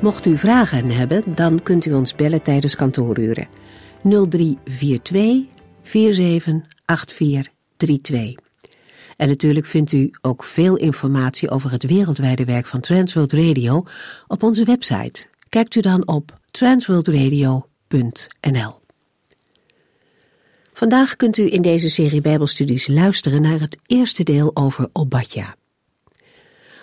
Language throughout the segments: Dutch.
Mocht u vragen hebben, dan kunt u ons bellen tijdens kantooruren. 0342 478432. En natuurlijk vindt u ook veel informatie over het wereldwijde werk van Transworld Radio op onze website. Kijkt u dan op transworldradio.nl. Vandaag kunt u in deze serie Bijbelstudies luisteren naar het eerste deel over Obadja.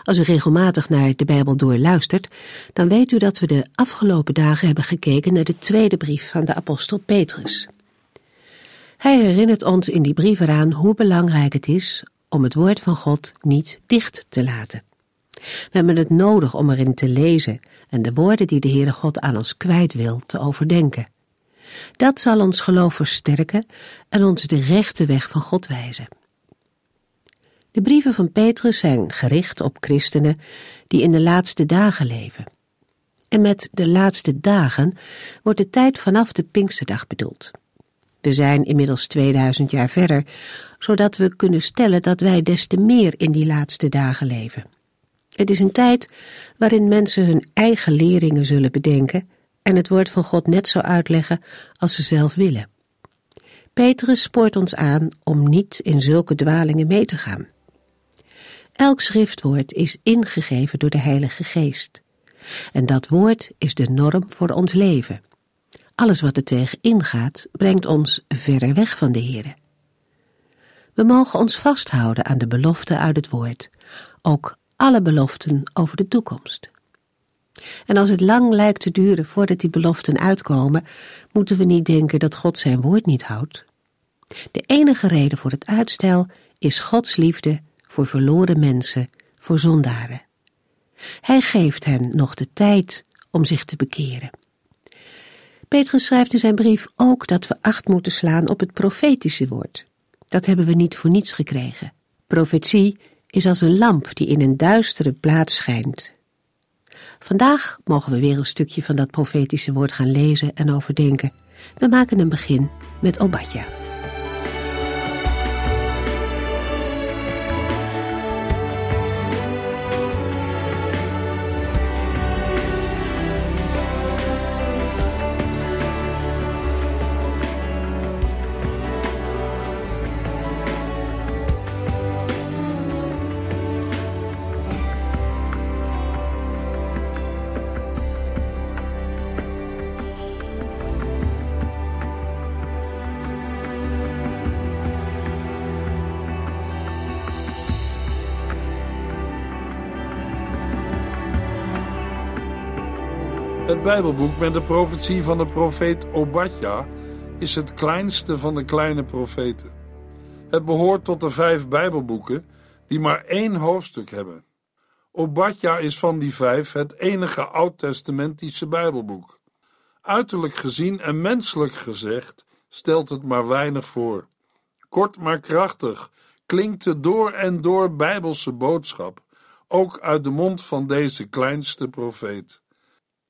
Als u regelmatig naar de Bijbel doorluistert, dan weet u dat we de afgelopen dagen hebben gekeken naar de tweede brief van de apostel Petrus. Hij herinnert ons in die brief eraan hoe belangrijk het is om het woord van God niet dicht te laten. We hebben het nodig om erin te lezen en de woorden die de Heere God aan ons kwijt wil te overdenken. Dat zal ons geloof versterken en ons de rechte weg van God wijzen. De brieven van Petrus zijn gericht op christenen die in de laatste dagen leven. En met de laatste dagen wordt de tijd vanaf de Pinksterdag bedoeld. We zijn inmiddels 2000 jaar verder, zodat we kunnen stellen dat wij des te meer in die laatste dagen leven. Het is een tijd waarin mensen hun eigen leringen zullen bedenken en het woord van God net zo uitleggen als ze zelf willen. Petrus spoort ons aan om niet in zulke dwalingen mee te gaan. Elk schriftwoord is ingegeven door de Heilige Geest. En dat woord is de norm voor ons leven. Alles wat er tegen ingaat, brengt ons verder weg van de Heere. We mogen ons vasthouden aan de beloften uit het woord, ook alle beloften over de toekomst. En als het lang lijkt te duren voordat die beloften uitkomen, moeten we niet denken dat God zijn woord niet houdt. De enige reden voor het uitstel is Gods liefde voor verloren mensen, voor zondaren. Hij geeft hen nog de tijd om zich te bekeren. Petrus schrijft in zijn brief ook dat we acht moeten slaan op het profetische woord. Dat hebben we niet voor niets gekregen. Profetie is als een lamp die in een duistere plaats schijnt. Vandaag mogen we weer een stukje van dat profetische woord gaan lezen en overdenken. We maken een begin met Obadja. Het Bijbelboek met de profetie van de profeet Obadja is het kleinste van de kleine profeten. Het behoort tot de vijf Bijbelboeken die maar één hoofdstuk hebben. Obadja is van die vijf het enige oud-testamentische Bijbelboek. Uiterlijk gezien en menselijk gezegd stelt het maar weinig voor. Kort maar krachtig klinkt de door en door Bijbelse boodschap, ook uit de mond van deze kleinste profeet.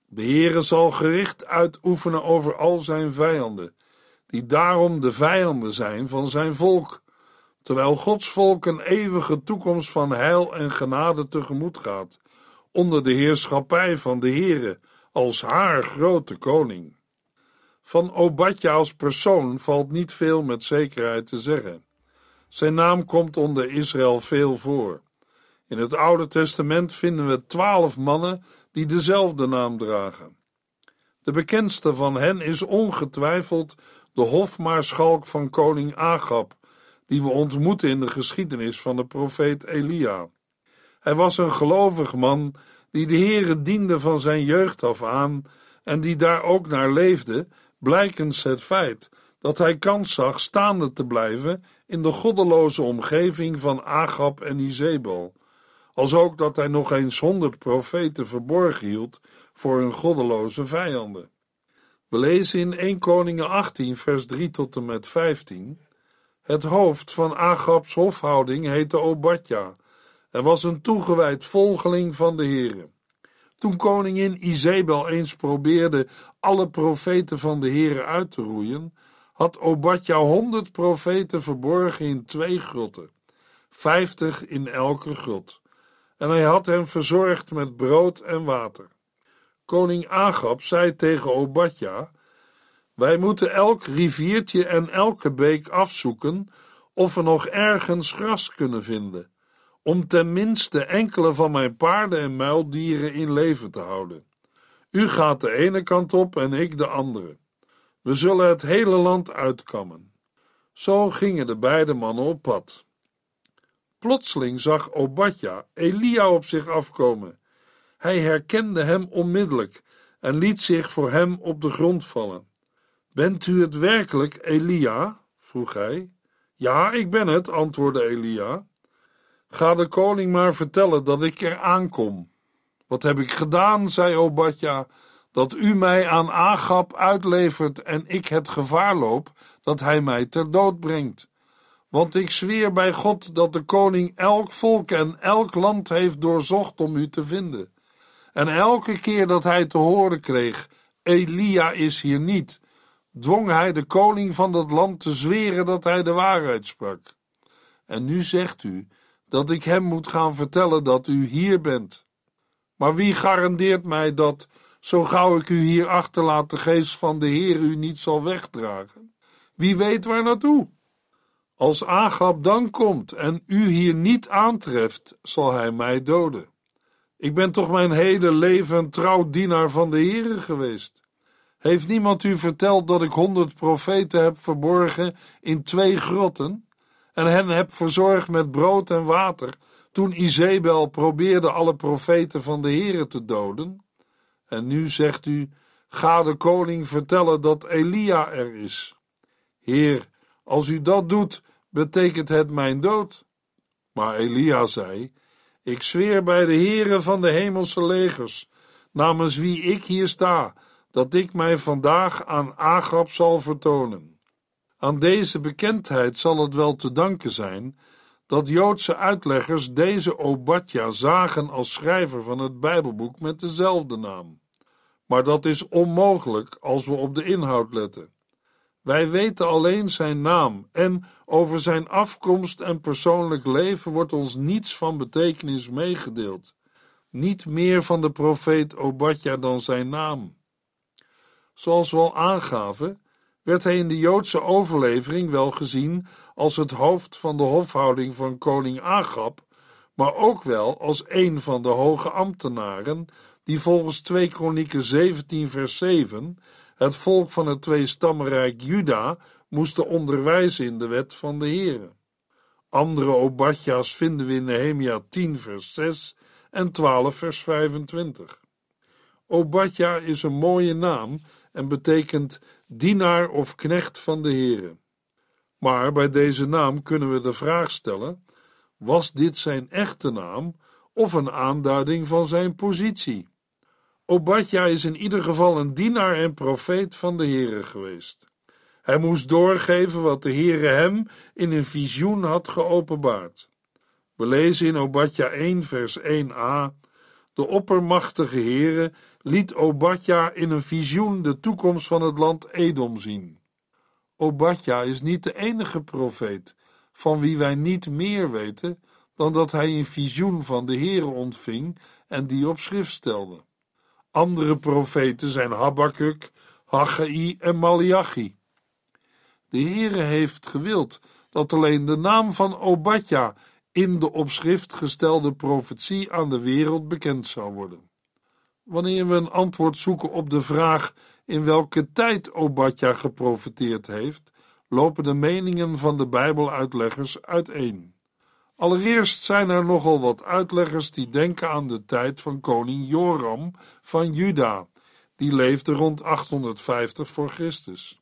De Heere zal gericht uitoefenen over al zijn vijanden, die daarom de vijanden zijn van zijn volk, terwijl Gods volk een eeuwige toekomst van heil en genade tegemoet gaat, onder de heerschappij van de Heere als haar grote koning. Van Obadja als persoon valt niet veel met zekerheid te zeggen. Zijn naam komt onder Israël veel voor. In het Oude Testament vinden we twaalf mannen die dezelfde naam dragen. De bekendste van hen is ongetwijfeld de hofmaarschalk van koning Agab, die we ontmoeten in de geschiedenis van de profeet Elia. Hij was een gelovig man die de Heere diende van zijn jeugd af aan en die daar ook naar leefde, blijkens het feit dat hij kans zag staande te blijven in de goddeloze omgeving van Agab en Izebel als ook dat hij nog eens honderd profeten verborgen hield voor hun goddeloze vijanden. We lezen in 1 Koningen 18, vers 3 tot en met 15. Het hoofd van Agabs hofhouding heette Obadja en was een toegewijd volgeling van de Heere. Toen koningin Izebel eens probeerde alle profeten van de Heere uit te roeien, had Obadja honderd profeten verborgen in twee grotten, vijftig in elke grot, en hij had hen verzorgd met brood en water. Koning Agab zei tegen Obadja: Wij moeten elk riviertje en elke beek afzoeken of we nog ergens gras kunnen vinden, om tenminste enkele van mijn paarden en muildieren in leven te houden. U gaat de ene kant op en ik de andere. We zullen het hele land uitkammen. Zo gingen de beide mannen op pad. Plotseling zag Obadja Elia op zich afkomen. Hij herkende hem onmiddellijk en liet zich voor hem op de grond vallen. Bent u het werkelijk, Elia? vroeg hij. Ja, ik ben het, antwoordde Elia. Ga de koning maar vertellen dat ik er aankom. Wat heb ik gedaan, zei Obadja, dat u mij aan Agab uitlevert en ik het gevaar loop dat hij mij ter dood brengt. Want ik zweer bij God dat de koning elk volk en elk land heeft doorzocht om u te vinden. En elke keer dat hij te horen kreeg: Elia is hier niet, dwong hij de koning van dat land te zweren dat hij de waarheid sprak. En nu zegt u dat ik hem moet gaan vertellen dat u hier bent. Maar wie garandeert mij dat, zo gauw ik u hier achterlaat, de geest van de Heer u niet zal wegdragen? Wie weet waar naartoe? Als Agab dan komt en u hier niet aantreft, zal hij mij doden. Ik ben toch mijn hele leven trouw dienaar van de Heere geweest. Heeft niemand u verteld dat ik honderd profeten heb verborgen in twee grotten en hen heb verzorgd met brood en water toen Izebel probeerde alle profeten van de Heere te doden? En nu zegt u, ga de koning vertellen dat Elia er is. Heer, als u dat doet, betekent het mijn dood. Maar Elia zei, ik zweer bij de Heere van de hemelse legers, namens wie ik hier sta, dat ik mij vandaag aan Agab zal vertonen. Aan deze bekendheid zal het wel te danken zijn dat Joodse uitleggers deze Obadja zagen als schrijver van het Bijbelboek met dezelfde naam. Maar dat is onmogelijk als we op de inhoud letten. Wij weten alleen zijn naam en over zijn afkomst en persoonlijk leven wordt ons niets van betekenis meegedeeld. Niet meer van de profeet Obadja dan zijn naam. Zoals we al aangaven, werd hij in de Joodse overlevering wel gezien als het hoofd van de hofhouding van koning Agab, maar ook wel als een van de hoge ambtenaren die volgens 2 Kronieken 17 vers 7 het volk van het tweestammenrijk Juda moesten onderwijzen in de wet van de Heere. Andere Obadja's vinden we in Nehemia 10 vers 6 en 12 vers 25. Obadja is een mooie naam en betekent dienaar of knecht van de Heere. Maar bij deze naam kunnen we de vraag stellen: was dit zijn echte naam of een aanduiding van zijn positie? Obadja is in ieder geval een dienaar en profeet van de Heere geweest. Hij moest doorgeven wat de Heere hem in een visioen had geopenbaard. We lezen in Obadja 1 vers 1a De oppermachtige Heere liet Obadja in een visioen de toekomst van het land Edom zien. Obadja is niet de enige profeet van wie wij niet meer weten dan dat hij een visioen van de Heere ontving en die op schrift stelde. Andere profeten zijn Habakkuk, Haggai en Malachi. De Heere heeft gewild dat alleen de naam van Obadja in de op schrift gestelde profetie aan de wereld bekend zou worden. Wanneer we een antwoord zoeken op de vraag in welke tijd Obadja geprofeteerd heeft, lopen de meningen van de Bijbeluitleggers uiteen. Allereerst zijn er nogal wat uitleggers die denken aan de tijd van koning Joram van Juda, die leefde rond 850 voor Christus.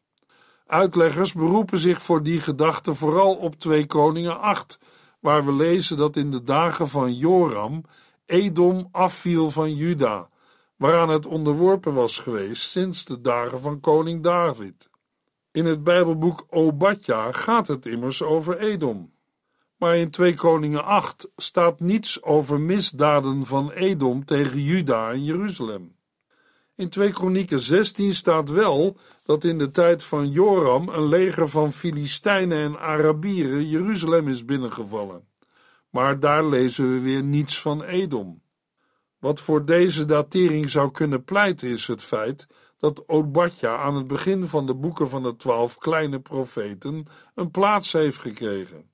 Uitleggers beroepen zich voor die gedachte vooral op 2 Koningen 8, waar we lezen dat in de dagen van Joram Edom afviel van Juda, waaraan het onderworpen was geweest sinds de dagen van koning David. In het Bijbelboek Obadja gaat het immers over Edom. Maar in 2 Koningen 8 staat niets over misdaden van Edom tegen Juda en Jeruzalem. In 2 Kronieken 16 staat wel dat in de tijd van Joram een leger van Filistijnen en Arabieren Jeruzalem is binnengevallen. Maar daar lezen we weer niets van Edom. Wat voor deze datering zou kunnen pleiten is het feit dat Obadja aan het begin van de boeken van de twaalf kleine profeten een plaats heeft gekregen.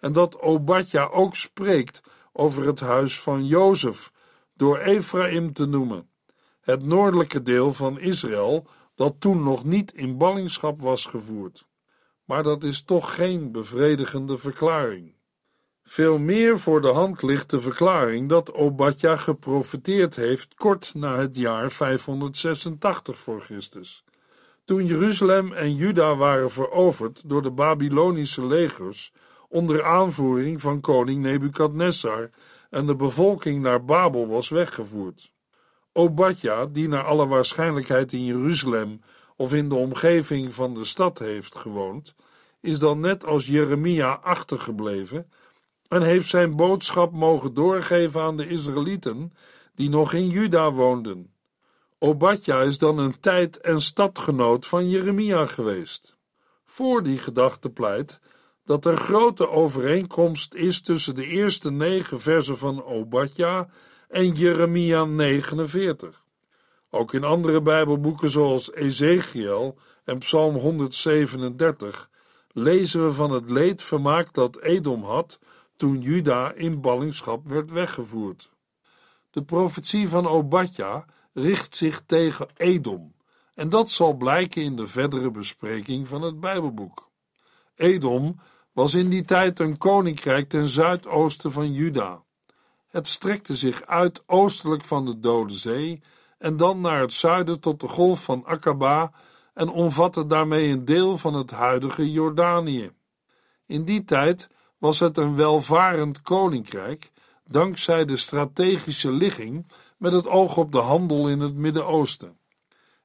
En dat Obadja ook spreekt over het huis van Jozef, door Ephraim te noemen, het noordelijke deel van Israël dat toen nog niet in ballingschap was gevoerd. Maar dat is toch geen bevredigende verklaring. Veel meer voor de hand ligt de verklaring dat Obadja geprofeteerd heeft kort na het jaar 586 voor Christus. Toen Jeruzalem en Juda waren veroverd door de Babylonische legers onder aanvoering van koning Nebukadnessar en de bevolking naar Babel was weggevoerd. Obadja, die naar alle waarschijnlijkheid in Jeruzalem of in de omgeving van de stad heeft gewoond, is dan net als Jeremia achtergebleven en heeft zijn boodschap mogen doorgeven aan de Israëlieten die nog in Juda woonden. Obadja is dan een tijd- en stadgenoot van Jeremia geweest. Voor die gedachte pleit dat er grote overeenkomst is tussen de eerste negen versen van Obadja en Jeremia 49. Ook in andere Bijbelboeken zoals Ezekiel en Psalm 137 lezen we van het leedvermaak dat Edom had toen Juda in ballingschap werd weggevoerd. De profetie van Obadja richt zich tegen Edom, en dat zal blijken in de verdere bespreking van het Bijbelboek. Edom was in die tijd een koninkrijk ten zuidoosten van Juda. Het strekte zich uit oostelijk van de Dode Zee en dan naar het zuiden tot de golf van Akaba en omvatte daarmee een deel van het huidige Jordanië. In die tijd was het een welvarend koninkrijk, dankzij de strategische ligging met het oog op de handel in het Midden-Oosten.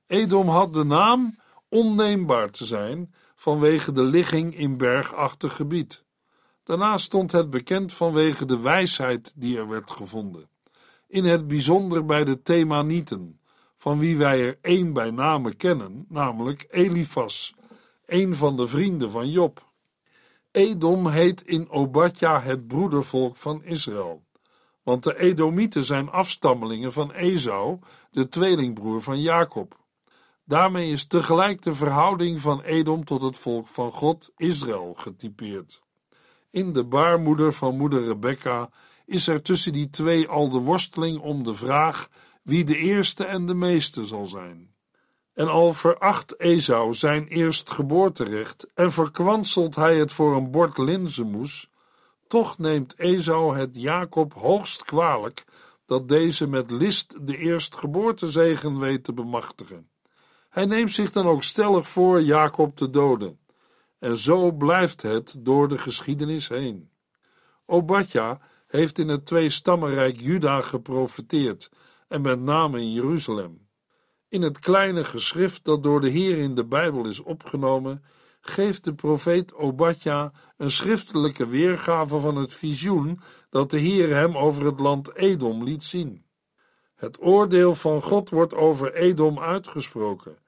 Edom had de naam onneembaar te zijn vanwege de ligging in bergachtig gebied. Daarnaast stond het bekend vanwege de wijsheid die er werd gevonden, in het bijzonder bij de Themanieten, van wie wij er één bij name kennen, namelijk Elifas, een van de vrienden van Job. Edom heet in Obadja het broedervolk van Israël, want de Edomieten zijn afstammelingen van Esau, de tweelingbroer van Jacob. Daarmee is tegelijk de verhouding van Edom tot het volk van God, Israël, getypeerd. In de baarmoeder van moeder Rebecca is er tussen die twee al de worsteling om de vraag wie de eerste en de meeste zal zijn. En al veracht Esau zijn eerstgeboorterecht en verkwanselt hij het voor een bord linzenmoes, toch neemt Esau het Jacob hoogst kwalijk dat deze met list de eerstgeboortezegen weet te bemachtigen. Hij neemt zich dan ook stellig voor Jacob te doden. En zo blijft het door de geschiedenis heen. Obadja heeft in het twee-stammenrijk Juda geprofeteerd, en met name in Jeruzalem. In het kleine geschrift dat door de Heer in de Bijbel is opgenomen, geeft de profeet Obadja een schriftelijke weergave van het visioen dat de Heer hem over het land Edom liet zien. Het oordeel van God wordt over Edom uitgesproken,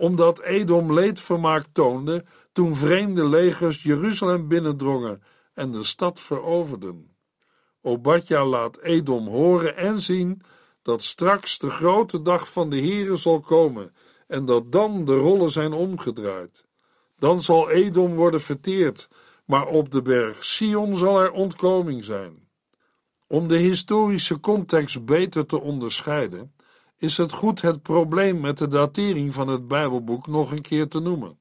omdat Edom leedvermaak toonde toen vreemde legers Jeruzalem binnendrongen en de stad veroverden. Obadja laat Edom horen en zien dat straks de grote dag van de Heere zal komen en dat dan de rollen zijn omgedraaid. Dan zal Edom worden verteerd, maar op de berg Sion zal er ontkoming zijn. Om de historische context beter te onderscheiden, is het goed het probleem met de datering van het Bijbelboek nog een keer te noemen.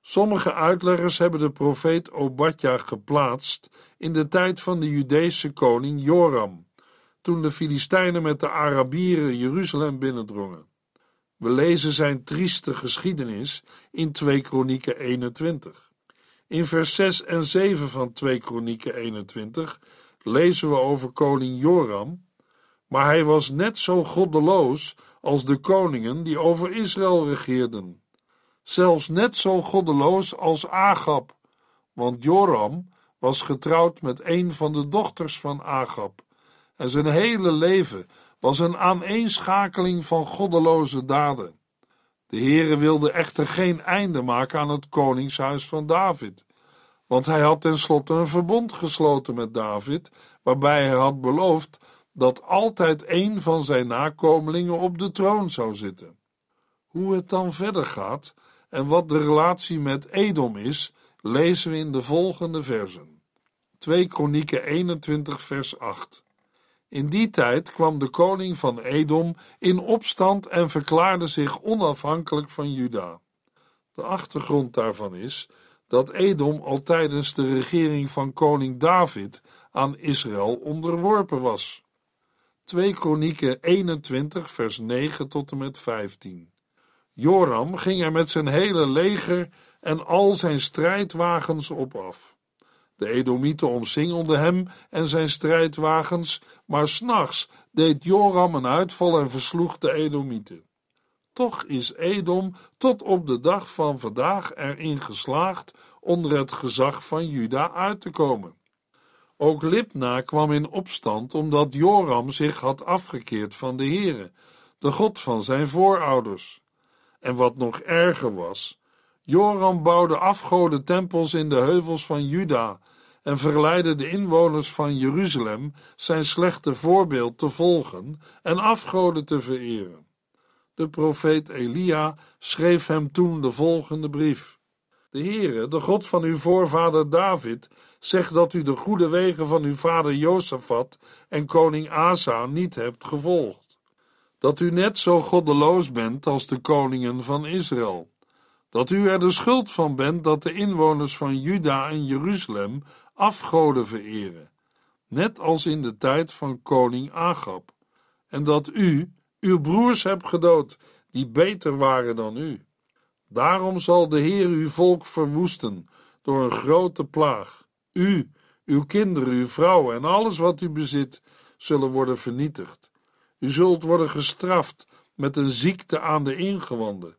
Sommige uitleggers hebben de profeet Obadja geplaatst in de tijd van de Judese koning Joram, toen de Filistijnen met de Arabieren Jeruzalem binnendrongen. We lezen zijn trieste geschiedenis in 2 Kronieken 21. In vers 6 en 7 van 2 Kronieken 21 lezen we over koning Joram, maar hij was net zo goddeloos als de koningen die over Israël regeerden. Zelfs net zo goddeloos als Agab, want Joram was getrouwd met een van de dochters van Agab en zijn hele leven was een aaneenschakeling van goddeloze daden. De Heere wilde echter geen einde maken aan het koningshuis van David, want hij had tenslotte een verbond gesloten met David, waarbij hij had beloofd dat altijd een van zijn nakomelingen op de troon zou zitten. Hoe het dan verder gaat en wat de relatie met Edom is, lezen we in de volgende versen. 2 Kronieken 21 vers 8 in die tijd kwam de koning van Edom in opstand en verklaarde zich onafhankelijk van Juda. De achtergrond daarvan is dat Edom al tijdens de regering van koning David aan Israël onderworpen was. 2 Kronieken 21 vers 9 tot en met 15 Joram ging er met zijn hele leger en al zijn strijdwagens op af. De Edomieten omsingelden hem en zijn strijdwagens, maar s'nachts deed Joram een uitval en versloeg de Edomieten. Toch is Edom tot op de dag van vandaag erin geslaagd onder het gezag van Juda uit te komen. Ook Libna kwam in opstand omdat Joram zich had afgekeerd van de Heere, de God van zijn voorouders. En wat nog erger was, Joram bouwde afgoden tempels in de heuvels van Juda en verleidde de inwoners van Jeruzalem zijn slechte voorbeeld te volgen en afgoden te vereren. De profeet Elia schreef hem toen de volgende brief. De Heere, de God van uw voorvader David, zegt dat u de goede wegen van uw vader Jozefat en koning Asa niet hebt gevolgd. Dat u net zo goddeloos bent als de koningen van Israël. Dat u er de schuld van bent dat de inwoners van Juda en Jeruzalem afgoden vereren, net als in de tijd van koning Agab, en dat u uw broers hebt gedood, die beter waren dan u. Daarom zal de Heer uw volk verwoesten door een grote plaag. U, uw kinderen, uw vrouwen en alles wat u bezit zullen worden vernietigd. U zult worden gestraft met een ziekte aan de ingewanden.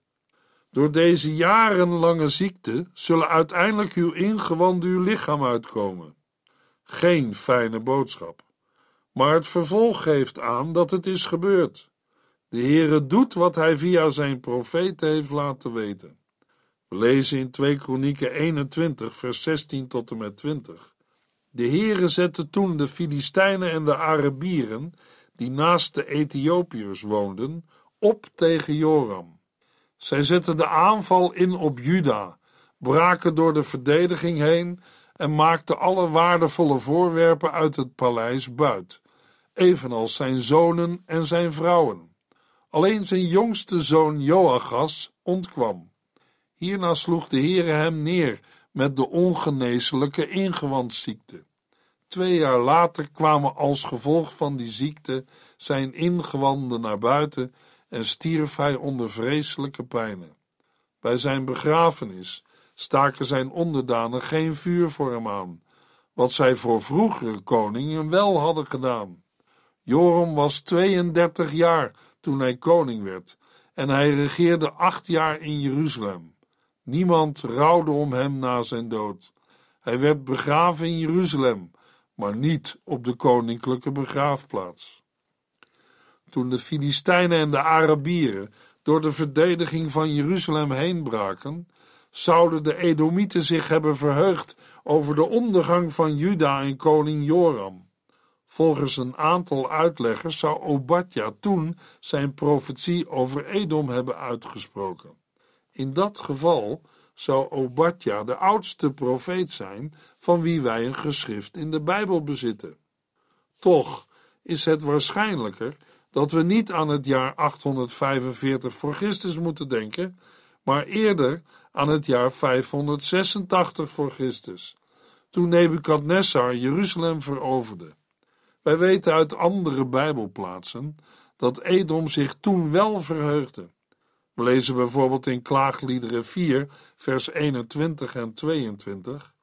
Door deze jarenlange ziekte zullen uiteindelijk uw ingewanden uw lichaam uitkomen. Geen fijne boodschap. Maar het vervolg geeft aan dat het is gebeurd. De Heere doet wat hij via zijn profeet heeft laten weten. We lezen in 2 Kronieken 21 vers 16 tot en met 20. De Heere zette toen de Filistijnen en de Arabieren, die naast de Ethiopiërs woonden, op tegen Joram. Zij zetten de aanval in op Juda, braken door de verdediging heen en maakten alle waardevolle voorwerpen uit het paleis buit, evenals zijn zonen en zijn vrouwen. Alleen zijn jongste zoon Joachas ontkwam. Hierna sloeg de Heere hem neer met de ongeneeslijke ingewandziekte. Twee jaar later kwamen als gevolg van die ziekte zijn ingewanden naar buiten en stierf hij onder vreselijke pijnen. Bij zijn begrafenis staken zijn onderdanen geen vuur voor hem aan, wat zij voor vroegere koningen wel hadden gedaan. Joram was 32 jaar toen hij koning werd en hij regeerde acht jaar in Jeruzalem. Niemand rouwde om hem na zijn dood. Hij werd begraven in Jeruzalem, maar niet op de koninklijke begraafplaats toen de Filistijnen en de Arabieren door de verdediging van Jeruzalem heen braken, zouden de Edomieten zich hebben verheugd over de ondergang van Juda en koning Joram. Volgens een aantal uitleggers zou Obadja toen zijn profetie over Edom hebben uitgesproken. In dat geval zou Obadja de oudste profeet zijn van wie wij een geschrift in de Bijbel bezitten. Toch is het waarschijnlijker dat we niet aan het jaar 845 voor Christus moeten denken, maar eerder aan het jaar 586 voor Christus, toen Nebukadnessar Jeruzalem veroverde. Wij weten uit andere Bijbelplaatsen dat Edom zich toen wel verheugde. We lezen bijvoorbeeld in Klaagliederen 4, vers 21 en 22.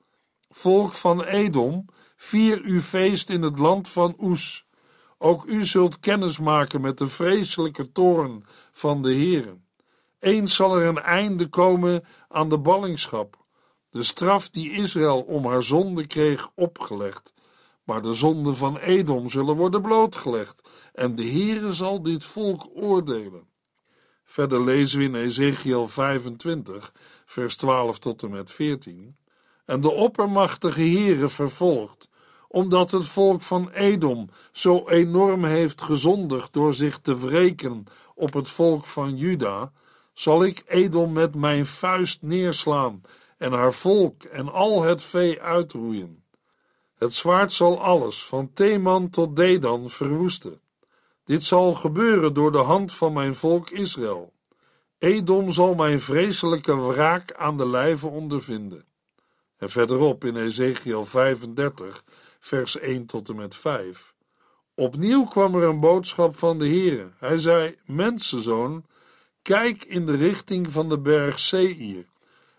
Volk van Edom, vier uw feest in het land van Oes. Ook u zult kennis maken met de vreselijke toorn van de Heeren. Eens zal er een einde komen aan de ballingschap, de straf die Israël om haar zonde kreeg opgelegd. Maar de zonden van Edom zullen worden blootgelegd, en de Heere zal dit volk oordelen. Verder lezen we in Ezekiel 25, vers 12 tot en met 14. En de oppermachtige Heere vervolgt, omdat het volk van Edom zo enorm heeft gezondigd door zich te wreken op het volk van Juda, zal ik Edom met mijn vuist neerslaan en haar volk en al het vee uitroeien. Het zwaard zal alles, van Teman tot Dedan, verwoesten. Dit zal gebeuren door de hand van mijn volk Israël. Edom zal mijn vreselijke wraak aan de lijve ondervinden. En verderop in Ezekiel 35, vers 1 tot en met 5. Opnieuw kwam er een boodschap van de Heere. Hij zei: Mensenzoon, kijk in de richting van de berg Seir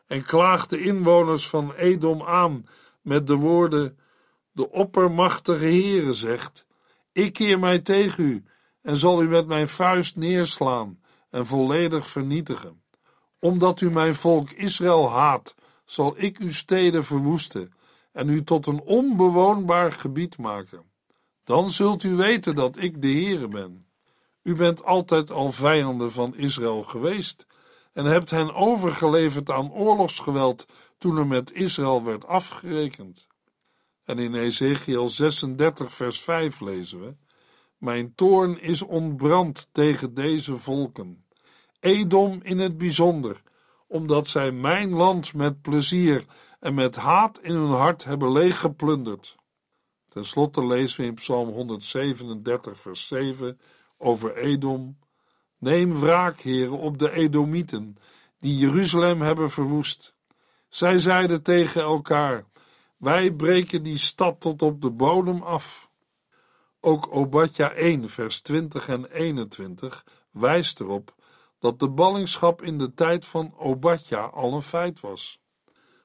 en klaag de inwoners van Edom aan met de woorden: De oppermachtige Heere zegt: Ik keer mij tegen u en zal u met mijn vuist neerslaan en volledig vernietigen. Omdat u mijn volk Israël haat, zal ik uw steden verwoesten en u tot een onbewoonbaar gebied maken. Dan zult u weten dat ik de Heere ben. U bent altijd al vijanden van Israël geweest en hebt hen overgeleverd aan oorlogsgeweld toen er met Israël werd afgerekend. En in Ezekiel 36, vers 5 lezen we: Mijn toorn is ontbrand tegen deze volken, Edom in het bijzonder, omdat zij mijn land met plezier en met haat in hun hart hebben leeggeplunderd. Ten slotte lezen we in Psalm 137, vers 7 over Edom. Neem wraak, heren, op de Edomieten, die Jeruzalem hebben verwoest. Zij zeiden tegen elkaar: Wij breken die stad tot op de bodem af. Ook Obadja 1, vers 20 en 21 wijst erop dat de ballingschap in de tijd van Obadja al een feit was.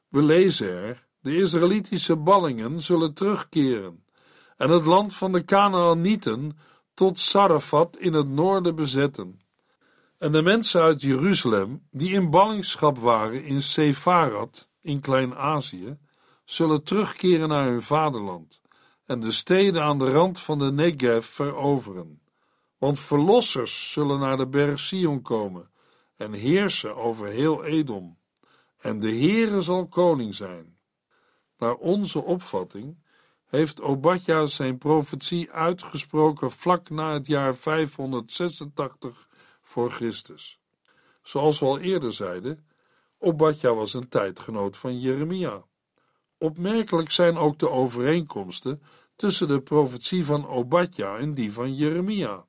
We lezen er: de Israëlitische ballingen zullen terugkeren en het land van de Canaanieten tot Sarafat in het noorden bezetten. En de mensen uit Jeruzalem, die in ballingschap waren in Sefarat, in Klein-Azië, zullen terugkeren naar hun vaderland en de steden aan de rand van de Negev veroveren. Want verlossers zullen naar de berg Sion komen en heersen over heel Edom. En de Heere zal koning zijn. Naar onze opvatting heeft Obadja zijn profetie uitgesproken vlak na het jaar 586 voor Christus. Zoals we al eerder zeiden, Obadja was een tijdgenoot van Jeremia. Opmerkelijk zijn ook de overeenkomsten tussen de profetie van Obadja en die van Jeremia.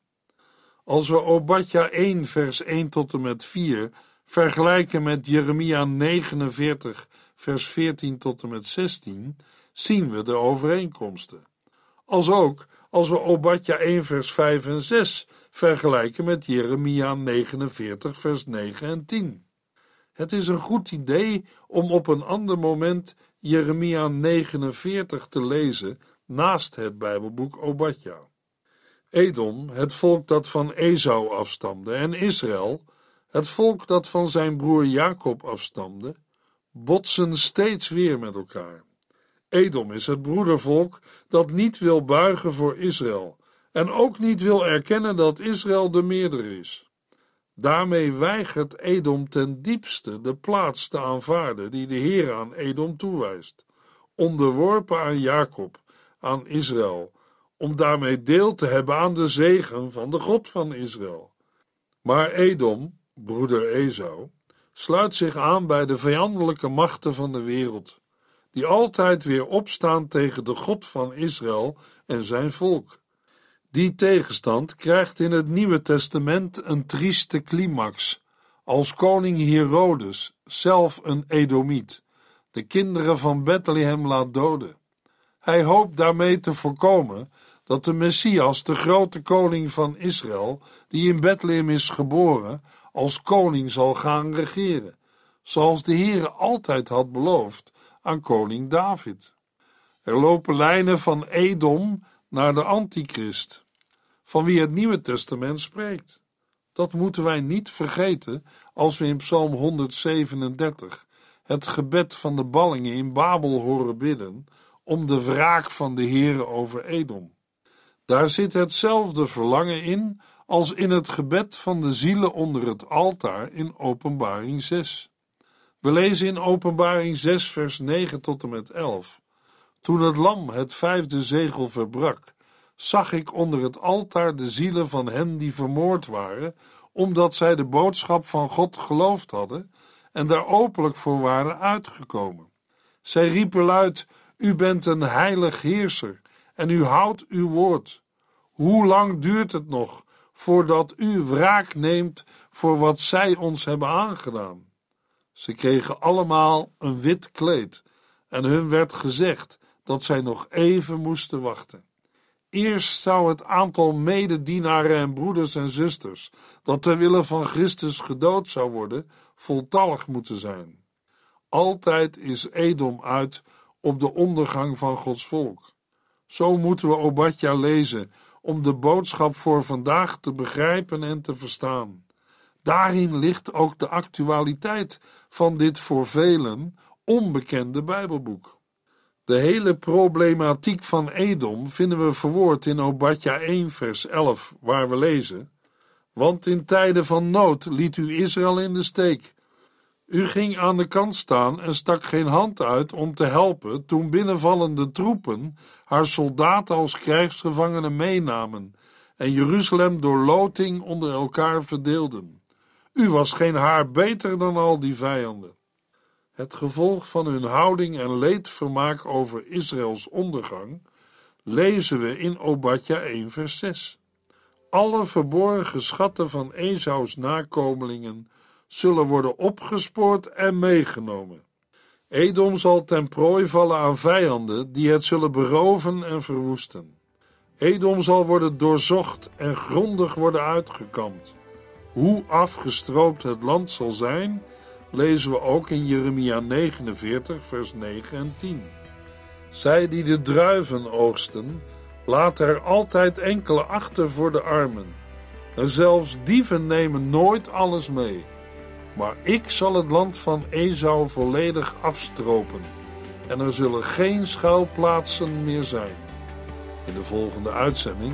Als we Obadja 1 vers 1 tot en met 4 vergelijken met Jeremia 49 vers 14 tot en met 16, zien we de overeenkomsten. Als ook als we Obadja 1 vers 5 en 6 vergelijken met Jeremia 49 vers 9 en 10. Het is een goed idee om op een ander moment Jeremia 49 te lezen naast het Bijbelboek Obadja. Edom, het volk dat van Esau afstamde, en Israël, het volk dat van zijn broer Jacob afstamde, botsen steeds weer met elkaar. Edom is het broedervolk dat niet wil buigen voor Israël en ook niet wil erkennen dat Israël de meerder is. Daarmee weigert Edom ten diepste de plaats te aanvaarden die de Heer aan Edom toewijst, onderworpen aan Jacob, aan Israël, om daarmee deel te hebben aan de zegen van de God van Israël. Maar Edom, broeder Esau, sluit zich aan bij de vijandelijke machten van de wereld die altijd weer opstaan tegen de God van Israël en zijn volk. Die tegenstand krijgt in het Nieuwe Testament een trieste climax, als koning Herodes, zelf een Edomiet, de kinderen van Bethlehem laat doden. Hij hoopt daarmee te voorkomen dat de Messias, de grote koning van Israël, die in Bethlehem is geboren, als koning zal gaan regeren, zoals de Heere altijd had beloofd aan koning David. Er lopen lijnen van Edom naar de Antichrist, van wie het Nieuwe Testament spreekt. Dat moeten wij niet vergeten als we in Psalm 137 het gebed van de ballingen in Babel horen bidden om de wraak van de Heere over Edom. Daar zit hetzelfde verlangen in als in het gebed van de zielen onder het altaar in Openbaring 6. We lezen in Openbaring 6, vers 9 tot en met 11. Toen het lam het vijfde zegel verbrak, zag ik onder het altaar de zielen van hen die vermoord waren, omdat zij de boodschap van God geloofd hadden en daar openlijk voor waren uitgekomen. Zij riepen luid: U bent een heilig heerser en u houdt uw woord. Hoe lang duurt het nog voordat u wraak neemt voor wat zij ons hebben aangedaan? Ze kregen allemaal een wit kleed en hun werd gezegd dat zij nog even moesten wachten. Eerst zou het aantal mededienaren en broeders en zusters dat ter wille van Christus gedood zou worden, voltallig moeten zijn. Altijd is Edom uit op de ondergang van Gods volk. Zo moeten we Obadja lezen om de boodschap voor vandaag te begrijpen en te verstaan. Daarin ligt ook de actualiteit van dit voor velen onbekende Bijbelboek. De hele problematiek van Edom vinden we verwoord in Obadja 1, vers 11, waar we lezen: Want in tijden van nood liet u Israël in de steek. U ging aan de kant staan en stak geen hand uit om te helpen toen binnenvallende troepen haar soldaten als krijgsgevangenen meenamen en Jeruzalem door loting onder elkaar verdeelden. U was geen haar beter dan al die vijanden. Het gevolg van hun houding en leedvermaak over Israëls ondergang lezen we in Obadja 1 vers 6. Alle verborgen schatten van Esaus nakomelingen zullen worden opgespoord en meegenomen. Edom zal ten prooi vallen aan vijanden die het zullen beroven en verwoesten. Edom zal worden doorzocht en grondig worden uitgekampt. Hoe afgestroopt het land zal zijn, lezen we ook in Jeremia 49, vers 9 en 10. Zij die de druiven oogsten, laten er altijd enkele achter voor de armen. En zelfs dieven nemen nooit alles mee. Maar ik zal het land van Esau volledig afstropen, en er zullen geen schuilplaatsen meer zijn. In de volgende uitzending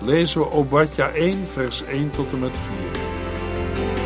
lezen we Obadja 1, vers 1 tot en met 4.